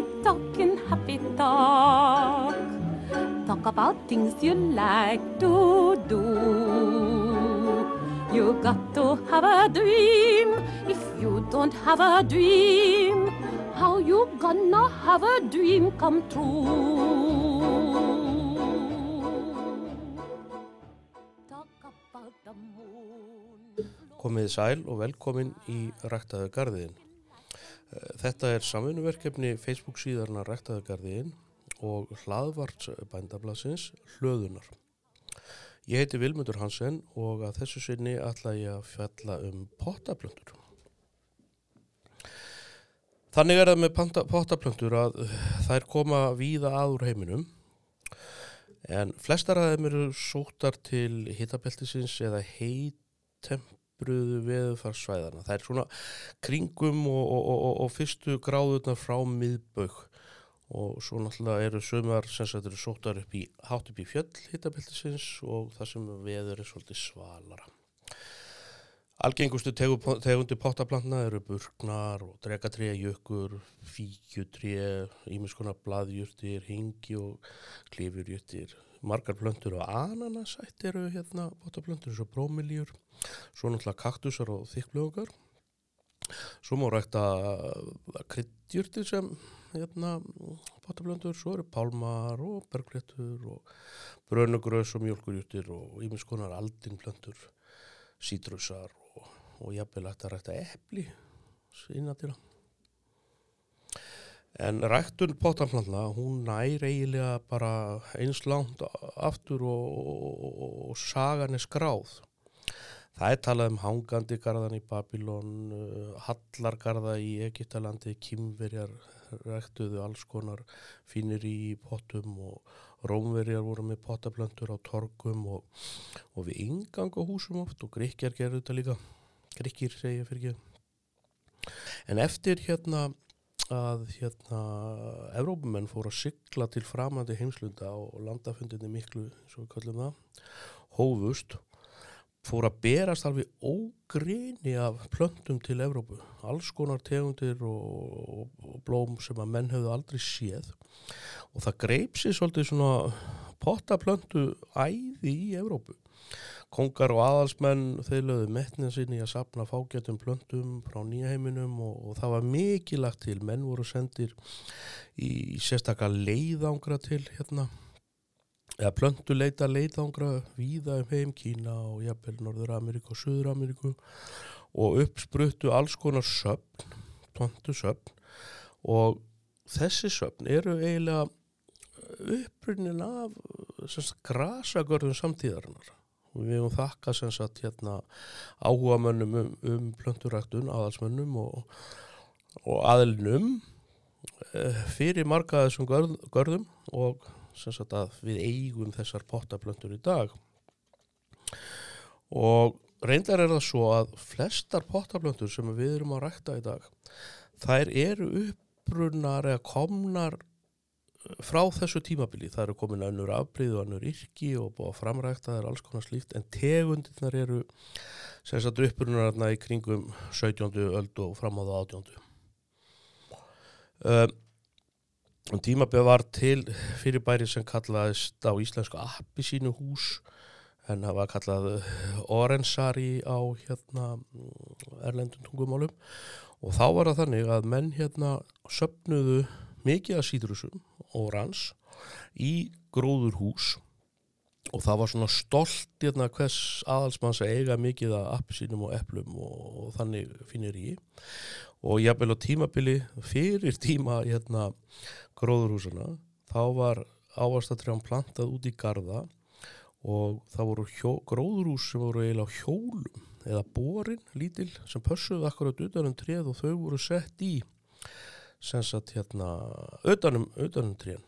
happy talking, happy talk. Talk about things you like to do. You got to have a dream. If you don't have a dream, how you gonna have a dream come true? Komið sæl og velkomin í Ræktaðu gardiðin. Þetta er samvinuverkefni Facebook síðarna Ræktaðu gardiðin og hlaðvarts bændablasins hlöðunar. Ég heiti Vilmundur Hansen og að þessu sinni ætla ég að fjalla um pottaplöndur. Þannig er það með pottaplöndur að þær koma víða að úr heiminum en flestar af þeim eru sóttar til hitabeltisins eða heitempruðu veðufarsvæðana. Það er svona kringum og, og, og, og fyrstu gráðurnar frá miðbaug og svo náttúrulega eru sömur sem sagt eru sóttar upp í hátt upp í fjöll hitabeltisins og það sem veður er svolítið svalara. Algengustu tegu- tegundir pottaplantna eru burknar og dregatré, jökur, fíkjutré, ímiskonar blaðjurtir, hingi og klifurjurtir. Margar plöntur og ananasætt eru hérna pottaplöntur eins og brómiljur, svo náttúrulega kaktusar og þykkblöðungar. Svo má rækta kryddjurtir sem hérna pottaplöntur, svo eru pálmar og bergléttur og brönugrös og mjölkurjurtir og ímiskonar aldinplöntur, sítrusar og, og jafnvel hægt að rækta epli innadýra. En ræktun pottaplantna, hún nær eiginlega bara eins langt aftur og, og, og sagan er skráð. Það er talað um hangandi garðan í Babylon, uh, hallargarða í Egiptalandi, kýmverjar ræktuðu alls konar fínir í pottum og rómverjar voru með pottaplöntur á torgum og, og við yngang á húsum oft og gríkjar gerðu þetta líka. Gríkir segja fyrir ekki. En eftir hérna að hérna Evrópumenn fóru að sigla til framandi heimslunda og landafundinni miklu, svo við kallum það, hófust, fóru að berast alveg ógrini af plöntum til Evrópu. Alls konar tegundir og, og, blóm sem að menn hefðu aldrei séð og það greip sér svolítið svona pottaplöntu æði í Evrópu. Kongar og aðalsmenn þeir lögðu metnið sinni að sapna fágætum plöntum frá nýja heiminum og, og það var mikið lagt til. Menn voru sendir í sérstakka leiðangra til hérna, eða plöntuleita leiðangra víða um heim Kína og jafnvel Norður Ameríku og Suður Ameríku og uppspruttu alls konar söfn, plöntu söfn. Og þessi söfn eru eiginlega upprunnin af sem sagt, grasagörðum samtíðarinnar. Og við höfum þakka sagt hérna áhuga mönnum um, um plönturæktun, aðalsmönnum og, og aðlinum eh, fyrir marga þessum görð, görðum og sagt við eigum þessar pottaplöntur í dag og reyndar er það svo að flestar pottaplöntur sem við erum að rækta í dag þær eru upprunnar eða komnar frá þessu tímabili, það eru komin önnur afbríð og önnur yrki og búið að framrækta það er alls konar slíkt, en tegundirnar eru sagt upprunarna í kringum 17. öld og fram á það 18. Um, um tímabili var til fyrirbæri sem kallaðist á íslensku appi sínu hús en það var kallað orensari á hérna erlendum tungumálum. Og þá var það þannig að menn hérna söpnuðu mikið af sítrusum og rans í gróður hús og það var svona stolt hérna, hvers aðalsmanns að eiga mikið af appisínum og eplum og, og þannig finnir í og jafnvel á tímabili fyrir tíma hérna, gróðurhúsana þá var ávastatrján plantað út í garda og það voru hjó, gróðurhús sem voru eiginlega á hjólum eða borin lítil sem pössuðu akkurat utanum treð og þau voru sett í sem sagt hérna utanum, utanum trén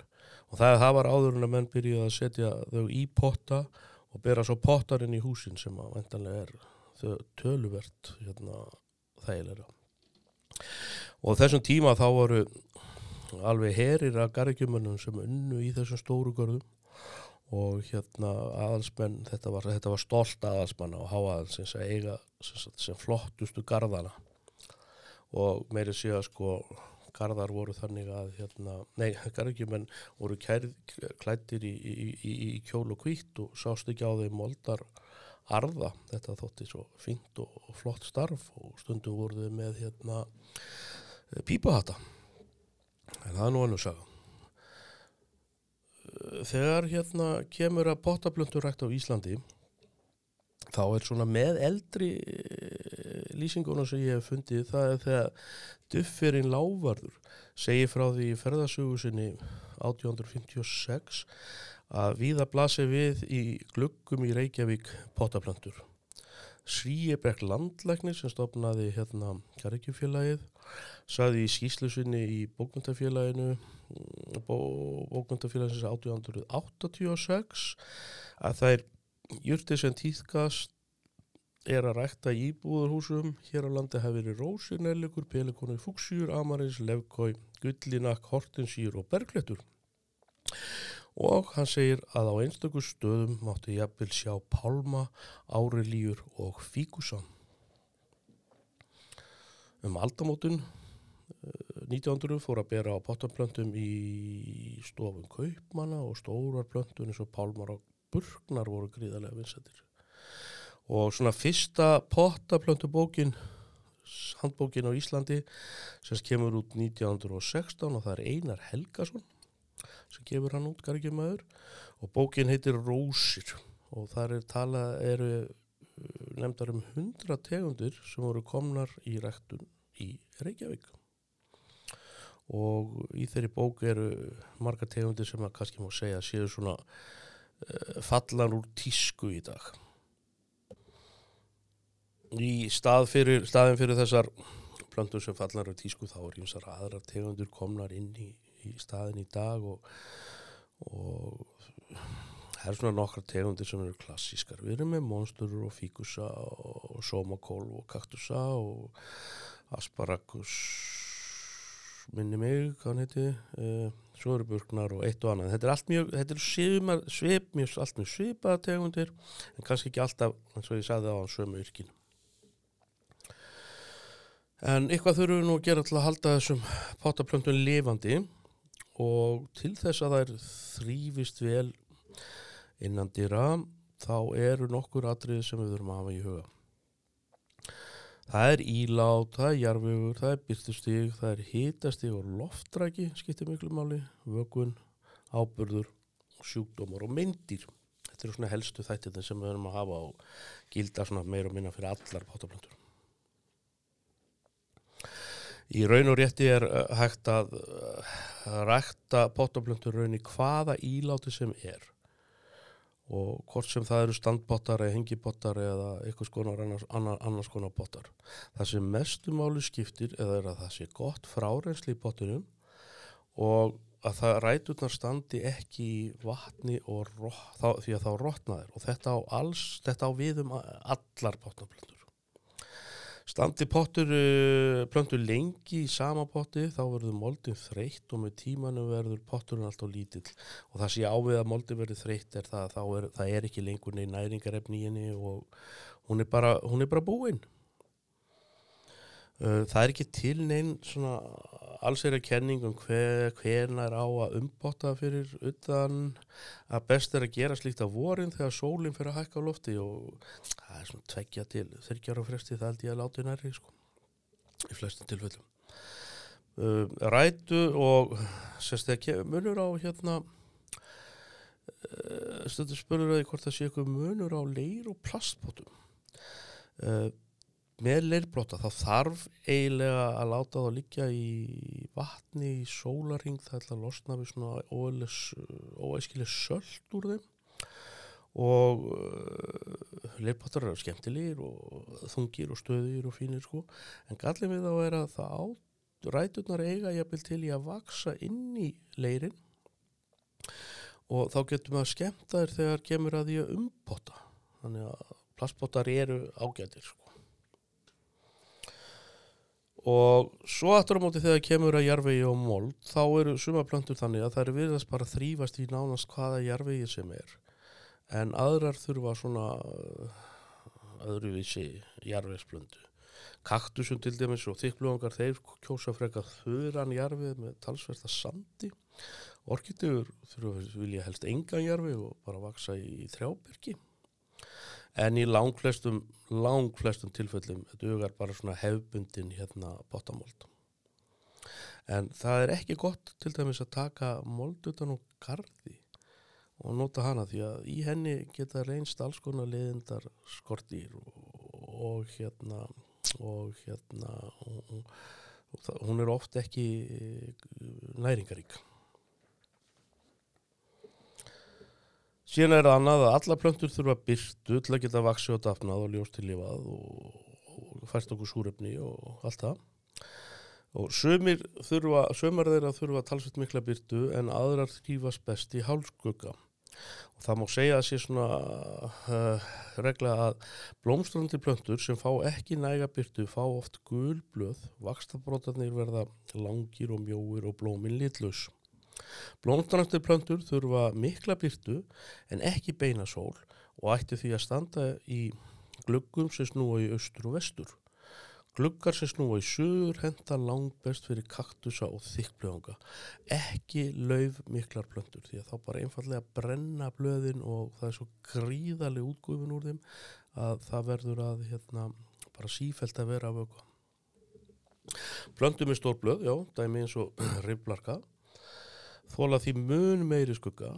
og það, það var áður en að menn byrjuði að setja þau í potta og bera svo pottarinn í húsin sem að vendanlega er þau töluvert hérna þægilega og þessum tíma þá voru alveg herir að gargjumönnum sem unnu í þessum stóru görðum. Og hérna aðalsmenn þetta var, þetta var stolt aðalsmanna og háaðalsins að eiga sem, sem flottustu garðana. Og meiri sé að sko garðar voru þannig að hérna, nei, garðgjum voru klættir í, í, í, í kjól og kvítt og sást ekki á þeim moldar arða, þetta þótti svo fínt og, og flott starf og stundum voru þau með hérna pípahata en það er nú annars að þegar hérna kemur að potablöndur rækt á Íslandi þá er svona með eldri lýsingunum sem ég hef fundið það er þegar Duffirinn Lávarður segir frá því í ferðasögu sinni 1856 að viða blasi við í gluggum í Reykjavík potaplöntur. Svíebrekk landlæknir sem stopnaði hérna Karikjufélagið saði í skýslusinni í bókmyndafélaginu bó, bókmyndafélaginsins 1886 að það er júrtið sem týðkast er að rækta íbúðurhúsum hér á landi hafi verið rósir, nellikur, pelikonu, fúksjur, amarins, lefkói, gullinak, hortensýr og bergletur og hann segir að á einstaklega stöðum mátti jafnvel sjá pálma, árelíur og fíkusan um aldamótun 1900 fór að bera á pottaplöntum í stofun kaupmanna og stórar plöntun eins og pálmar og burknar voru gríðarlega vinsættir og svona fyrsta pottaplöntu bókin handbókin á Íslandi sem kemur út 1916 og það er Einar Helgason sem gefur hann út gargjumæður og bókin heitir Rósir. Og þar er talað eru nefndar um 100 tegundir sem voru komnar í rektun í Reykjavík. Og í þeirri bók eru marga tegundir sem að kannski má segja séu svona uh, fallan úr tísku í dag. Í stað fyrir, staðin fyrir þessar plöntur sem fallar á tísku þá er einsar aðra tegundur komnar inn í, í staðin í dag og, og það er svona nokkra tegundir sem eru klassískar. Við erum með monstur og fíkusa og somakól og kaktusa og asparagus minni mig, hvað hann heiti uh, svo eru burknar og eitt og annað. Þetta er allt mjög, þetta er svipar, svip, allt mjög svipaða tegundir en kannski ekki alltaf, eins og ég sagði á sömu yrkinu. En eitthvað þurfum við nú að gera til að halda þessum pátaplöntun lifandi og til þess að þær þrýfist vel innan dýra þá eru nokkur atriði sem við þurfum að hafa í huga. Það er ílát, það er jarfiður, það er byrtustíg, það er hitastíg og loftræki, skiptir miklu máli, vögun, ábyrður, sjúkdómar og myndir. Þetta eru svona helstu þættir sem við þurfum að hafa og gilda svona meira og minna fyrir allar pátaplöntur. Í raun og rétti er uh, hægt að uh, rækta pottablöndur raun í hvaða íláti sem er og hvort sem það eru standbottar eða hengibottar eða eitthvað skonar annars, annars konar bottar. Það sem mestumáli skiptir eða er að það sé gott frárensli í bottunum og að það ræturnar standi ekki í vatni og rót, þá, því að þá rótnaðir og þetta á, alls, þetta á viðum allar pottablöndur. Standi pottur uh, plöntur lengi í sama potti þá verður moldin þreytt og með tímanu verður potturinn alltaf lítill og það sé ávið að moldin verður þreytt er það að er, það er ekki lengur neina næringarefni í henni og hún er bara, hún er bara búinn. Uh, það er ekki til neinn svona alls er að kenningum hver, hverna er á að umbotta fyrir utan að best er að gera slíkt á vorin þegar sólinn fyrir að hækka á lofti og það er svona tveggja til þyrkjar á fresti það held ég að láta næri sko, í flestum tilfellum. Uh, rætu og sérst ekki munur á hérna uh, stundur að hvort það sé eitthvað munur á leir og plastpotum. Uh, með leirblóta þá þarf eiginlega að láta það að liggja í vatni í sólaring það ætla að losna við svona óæskileg söld úr þeim. Og uh, leirblótar eru skemmtilegir og þungir og stöðir og fínir sko. En gallin við þá er að það ræturnar eiga jafnvel til í að vaksa inn í leirin. Og þá getum við að skemmta þér þegar kemur að því að umpotta. Þannig að plastpotar eru ágætir sko og svo aftur á móti þegar kemur að jarvegi og mold þá eru sumaplöntur þannig að það eru virðast bara þrýfast í nánast hvaða jarvegi sem er. En aðrar þurfa svona uh, öðruvísi jarvegsplöndu kaktusum til dæmis og þykluangar þeir kjósa freka þurran jarfið með talsverða sandi. Orkidegur þurfa vilja helst engan jarfi og bara vaksa í þrjábergi en í langflestum langflestum tilfellum dugar bara svona hefbundin hérna botamold en það er ekki gott til dæmis að taka mold utan á gardi og nota hana því að í henni geta reynst alls konar leðindar skortýr og, og hérna og hérna og, og, og hún er oft ekki næringarík síðan er það annað að alla plöntur þurfa byrtu til að geta vaksi og dafnað og ljóst til lifað og fært okkur súrefni og allt það. Og sömur þurfa sömur þeirra þurfa talsveit mikla byrtu en aðrar þrýfast best í hálskugga og það má segja að sé svona uh, regla að blómstrandi plöntur sem fá ekki næga byrtu fá oft gul blöð vakstabrótarnir verða langir og mjóir og blómin litlaus blómstrandi plöntur þurfa mikla byrtu en ekki beina sól og ætti því að standa í gluggum sem snúa í austur og vestur Gluggar sem snúa í sögur henda langt best fyrir kaktusa og þykkblöðunga. Ekki lauf miklar plöntur því að þá bara einfallega brenna blöðin og það er svo gríðarlega útgöfun úr þeim að það verður að hérna, bara sífælt að vera af auka. Plöntum er stór blöð, já, dæmi eins og riblarka. Þóla því mun meiri skugga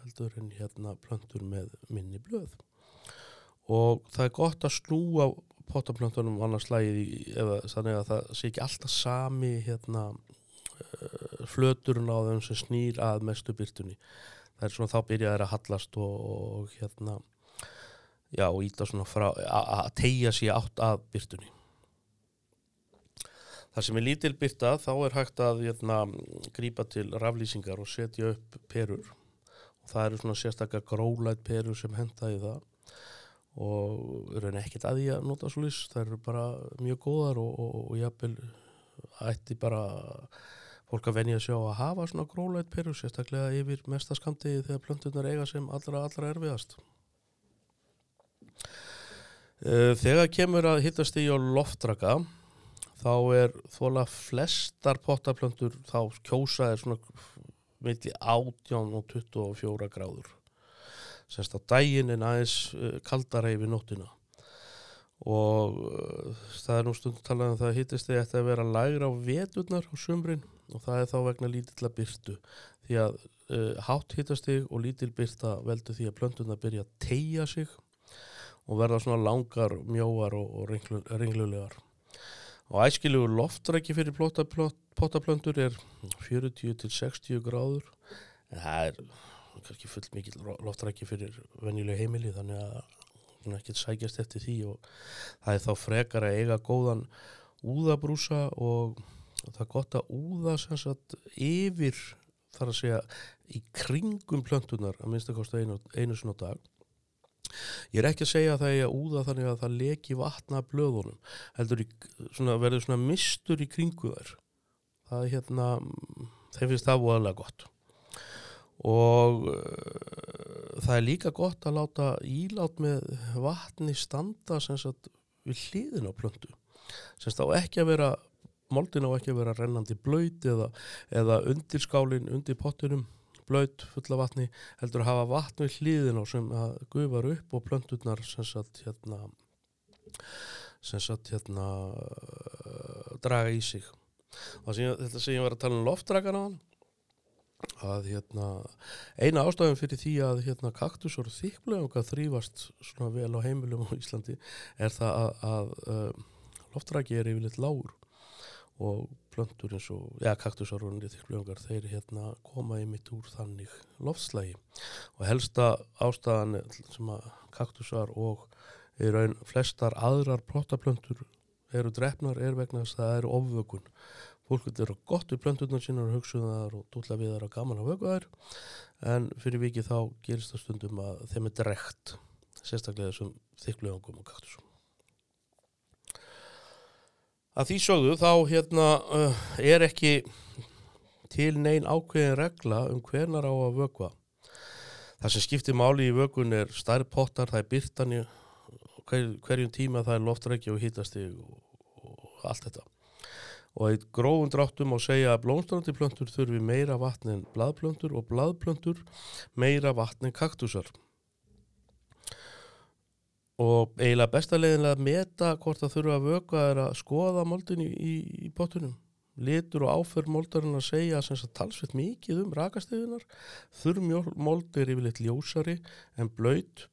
heldur en hérna plöntur með minni blöð. Og það er gott að snúa pottaplöntunum annars slægið eða þannig að það sé ekki alltaf sami hérna uh, flöturinn á þeim sem snýr að mestu byrtunni það er svona þá byrjaði að hallast og, og hérna já og íta svona frá að tegja sér átt að byrtunni Það sem er lítil byrta þá er hægt að hérna, grípa til raflýsingar og setja upp perur. Og það eru svona sérstaklega grólætt perur sem henda í það. Og raun ekkert að því að nota svo lýs það eru bara mjög góðar og, og, og jafnvel ætti bara fólk að venja að sjá að hafa svona grólætt peru sérstaklega yfir mestaskamtiði þegar plöntunar eiga sem allra allra erfiðast. Þegar kemur að hittast í á loftraka þá er þóla flestar pottaplöntur þá kjósa er svona milli 18 og 24 gráður. Semst á daginn en aðeins kaldara yfir nóttina. Og uh, það er nú stundum talað um það hittist þegar þetta að vera lægra á veturnar á sumrin og það er þá vegna lítilla byrtu því að uh, hátt hittastig og lítil byrta veldur því að plönduna byrja að tegja sig og verða svona langar, mjóar og, og ringlu, ringlulegar og æskilugur loftræki fyrir pottaplöndur er 40-60 gráður. En það er kannski full mikið loftrækki fyrir venjuleg heimili þannig að hún ekki sækjast eftir því. Og það er þá frekar að eiga góðan úðabrúsa og, það er gott að úða sagt, yfir þar að segja í kringum plöntunar að minnstakosta einu, einu svona dag Ég er ekki að segja að það er að úða þannig að það leki vatna blöðunum heldur í, svona, verður svona mistur í kringu þær. Það er hérna þeir finnst það voðalega gott. Og uh, það er líka gott að láta ílát með vatni standa sagt, við hliðin á plöndu semst á ekki að vera moldin á ekki að vera rennandi blöyt eða, eða undir skálin, undir pottunum blöyt fulla vatni heldur að hafa vatni við hliðin á sem að gufar upp og plöndurnar sem sagt hérna sem sagt hérna uh, draga í sig. Og þetta sem ég var að tala um loftdragan á hann að hérna, eina ástæðum fyrir því að hérna, kaktusor þykblega þrýfast svona vel á heimilum á Íslandi er það að, að um, loftræki er yfirleitt lágur og plöntur eins og, ja, kaktusorunni þykblegar, þeir hérna koma í mitt úr þannig loftslægi og helsta ástæðan sem að kaktusar og í raun flestar aðrar protaplöntur eru drefnar er vegna þess að það eru ofvökun. Fólk er gott við plönturnar sína og hugsuðar og dúlla við þar að gaman að vöku þær. En fyrir vikið þá gerist það stundum að þeim er drekt sérstaklega þessum þykluðangum og kaktusum að því sögðu þá hérna uh, er ekki til neyn ákveðin regla um hvernar á að vökva. Það sem skiptir máli í vökun er stærri pottar, það er byrtani hver, hverjum tíma það er loftrækja og hýtastig og, og allt þetta. Og eitt grófum dráttum á segja að blómstrandi plöntur þurfi meira vatn en bladplöntur og bladplöntur meira vatn en kaktusar og eiginlega besta leiðinlega að meta hvort það þurfa að vöka er að skoða moldin í, í, í bottunum litur og áferð moldarinn að segja sem sagt talsveit mikið um rakastegunar þurr mold er yfirleitt ljósari en blöyt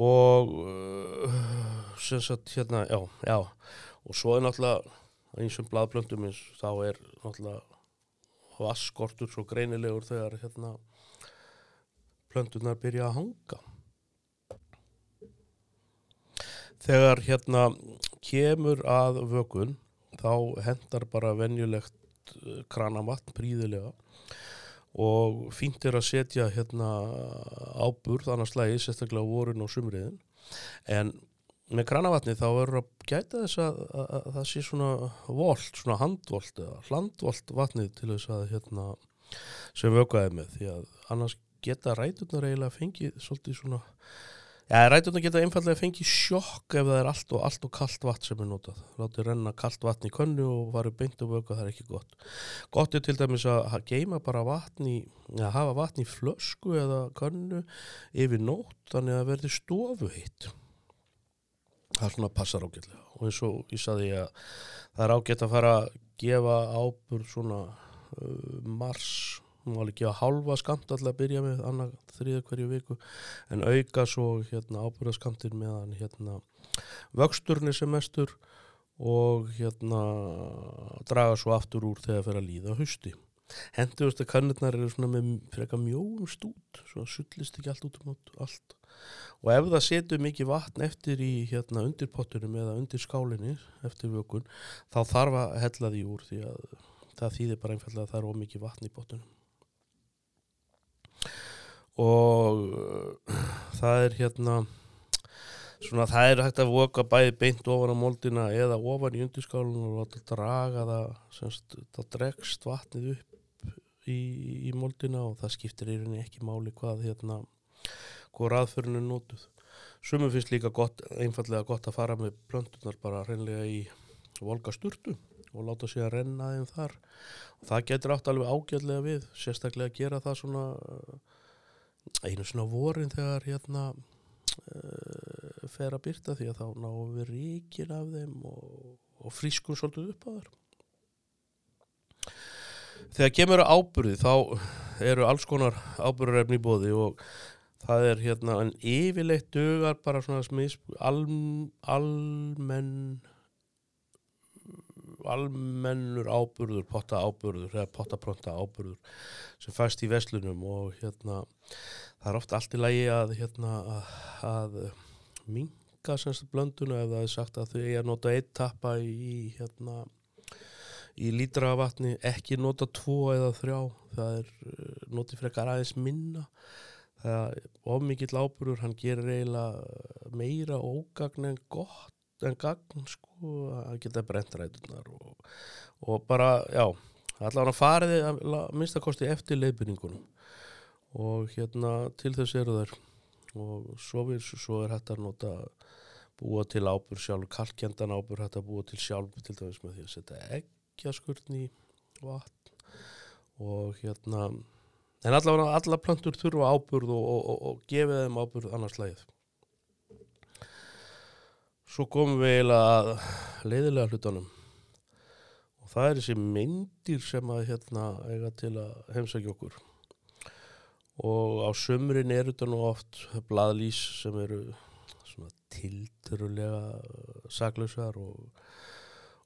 og uh, sem sagt hérna, já, já. Og svo er náttúrulega eins og bladblöndum eins þá er náttúrulega vaskortur svo greinilegur þegar hérna plöndunar byrja að hanga þegar hérna kemur að vökun þá hendar bara venjulegt eh, kranavatn príðilega og fínt er að setja hérna áburð annars lægi, sérstaklega vorun og sumriðin en með kranavatni þá verður að gæta þess að, að, að það sé svona volt, svona handvolt eða hlandvolt vatnið til þess að hérna sem vökaði með. Því að annars geta ræturnar eiginlega fengið svolítið svona Já, rætuna geta einfallega að fengi sjokk ef það er allt og, allt og kallt vatn sem er notað. Látið renna kallt vatn í könnu og varu beint og vöku, það er ekki gott. Gott er til dæmis að geima bara vatn í, að hafa vatn í flösku eða könnu yfir nótt, þannig að verði stofu hitt. Það er svona passar ágætlega. Og eins og ég saði að það er ágætt að fara að gefa ábur svona uh, mars hún var ekki að halva skamt alltaf að byrja með annar þriða hverju viku. En auka svo hérna ábúrðaskamtir meðan hérna vöxturni sem mestur og hérna draga svo aftur úr þegar það fer að líða husti henduðustu kannurnar eru svona með freka mjóum stút svo sullist ekki allt út um allt og ef það setur mikið vatn eftir í hérna undir pottunum eða undir skálinni eftir vökun þá þarf að hella því úr því að það þýðir bara einfallega að það er ómikið vatn í pottunum og uh, það er hérna svona það er hægt að voka bæði beint ofan á moldina eða ofan í undirskálun og láta draga það semst, það dregst vatnið upp í, í moldina og það skiptir í rauninni ekki máli hvað hérna hvað raðförinu nótuð sumum finnst líka gott, einfallega gott að fara með plöntunar bara reynlega í volga sturtu og láta sig að renna þeim þar. Og það getur átt alveg ágjörlega við sérstaklega að gera það svona einu svona vorin þegar hérna uh, fer að byrta því að þá náum við ríkin af þeim og, og frískun svolítið upp á þær. Þegar kemur að ábyrði þá eru alls konar ábyrðarefni í bóði og það er hérna en yfirleitt dugar bara svona smis, al, almenn almennur ábyrður, potta ábyrður eða pottapronta ábyrður sem fæst í veslunum og hérna það er ofta allt í lagi að hérna að, að minga semst blönduna ef það er sagt að þau er að nota eitt tappa í hérna í lítra vatni, ekki nota tvo eða þrjá, það er eh, notið frekar aðeins minna. Það er ofmikill ábyrður hann gerir eiginlega meira ógagn en gott en gagn sko að geta brent rætunar og, og bara, já allavega fariði að minnstakosti eftir leiðbyrningunum og hérna til þess eru þær og svo, við, svo er hægt að nota búa til ábur sjálf kalkjendan ábur hægt að búa til sjálf til dæmis með því að setja eggjaskurni í vatn og hérna en allavega alla plantur þurfa áburð og, og, og gefið þeim áburð annars lægið Svo komum við eiginlega að leiðilega hlutunum og það er þessi myndir sem að hérna eiga til að heimsækja okkur og á sömurinn er þetta nú oft bladlís sem eru svona tilturulega saklausar og,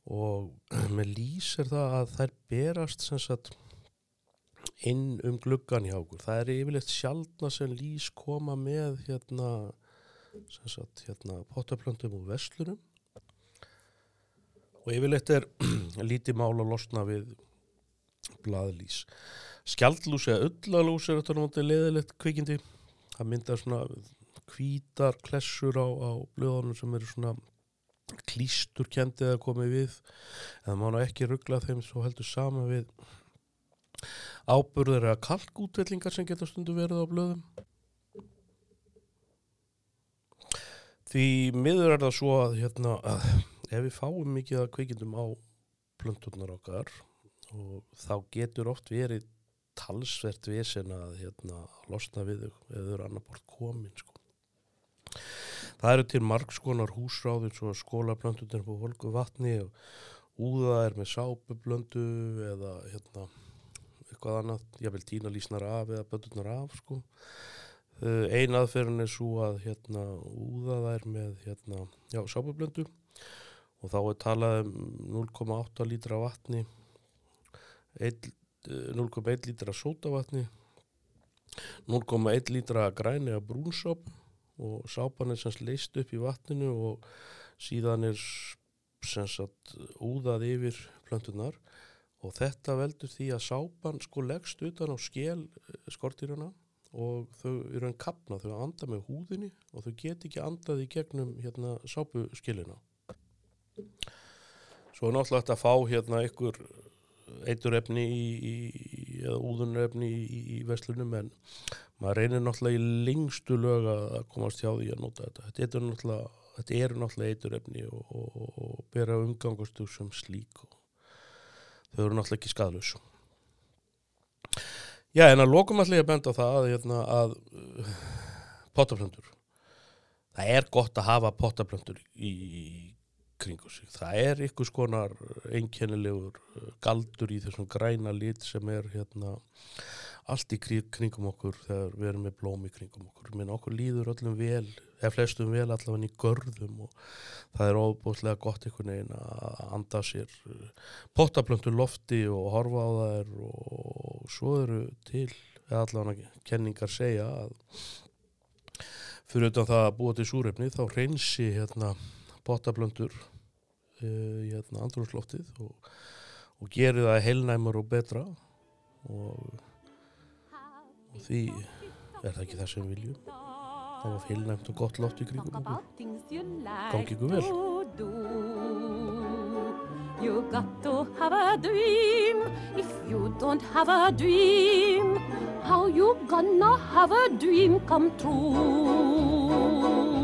og með lís er það að þær berast sem sagt inn um gluggan hjá okkur. Það er yfirleitt sjálfna sem lís koma með hérna sagt, hérna, pottaplöntum og vestlunum og yfirleitt er lítið mál að losna við blaðlýs. Skjaldlús eða öllalús er þetta náttúrulega leðilegt kvikindi. Það myndar svona kvítar klessur á, á blöðunum sem eru svona klístur kendið að komi við. En það má ná ekki ruggla þeim svo heldur sama við ábyrður eða kalkútvellingar sem getur stundu verið á blöðum því miður er það svo að, hérna, að ef við fáum mikið að kveikindum á plönturnar okkar og þá getur oft verið talsvert vesen að hérna, losna við þau eða þau eru annar bort komin sko. það eru til margskonar húsráð eins og skólaplönturnar på volku vatni og úða er með sápublöndu eða hérna, eitthvað annað, ég vil týna lísnar af eða blöndurnar af sko. Uh, ein aðferðin er svo að hérna, úða þær með hérna, já, sápublöndu. Og þá er talað um 0,8 lítra vatni 0,1 lítra sótavatni 0,1 lítra græni að brúnsop og sápan er semst leist upp í vatninu og síðan er semst úðað yfir plöntunar og þetta veldur því að sápan sko leggst utan á skél skortýruna og þau eru enn kapna, þau anda með húðinni og þau get ekki andað í gegnum hérna sápuskilina svo er náttúrulega þetta að fá hérna ykkur eiturefni eða úðunrefni í, í, í veslunum en maður reynir náttúrulega í lengstu lög að komast hjá því að nota þetta. Þetta eru náttúrulega, þetta eru náttúrulega eiturefni og, og, og, bera umgangastu sem slík og þau eru náttúrulega ekki skadlus. Já en að lokum allir að benda á það að, hérna, að uh, pottaplöndur, það er gott að hafa pottaplöndur í kringu sig. Það er ykkur skonar einkennilegur uh, galdur í þessum græna lit sem er hérna allt í kringum okkur þegar við erum með blóm í kringum okkur. Minn okkur líður öllum vel, eða flestum vel allavega í görðum og það er óbúslega gott einhvern veginn að anda sér uh, pottaplöntu lofti og horfa á þær og svo eru til, eða allavega kenningar segja að fyrir utan það að búa til súrefni þá reynsi hérna pottablöndur uh, í hérna, andrúrsloftið og, og gerir það heilnæmur og betra og, og því er það ekki það sem við viljum? Það var heilnæmt og gott loft í kringum okkur. Gangi ykkur vel. You got to have a dream If you don't have a dream How you gonna have a dream come true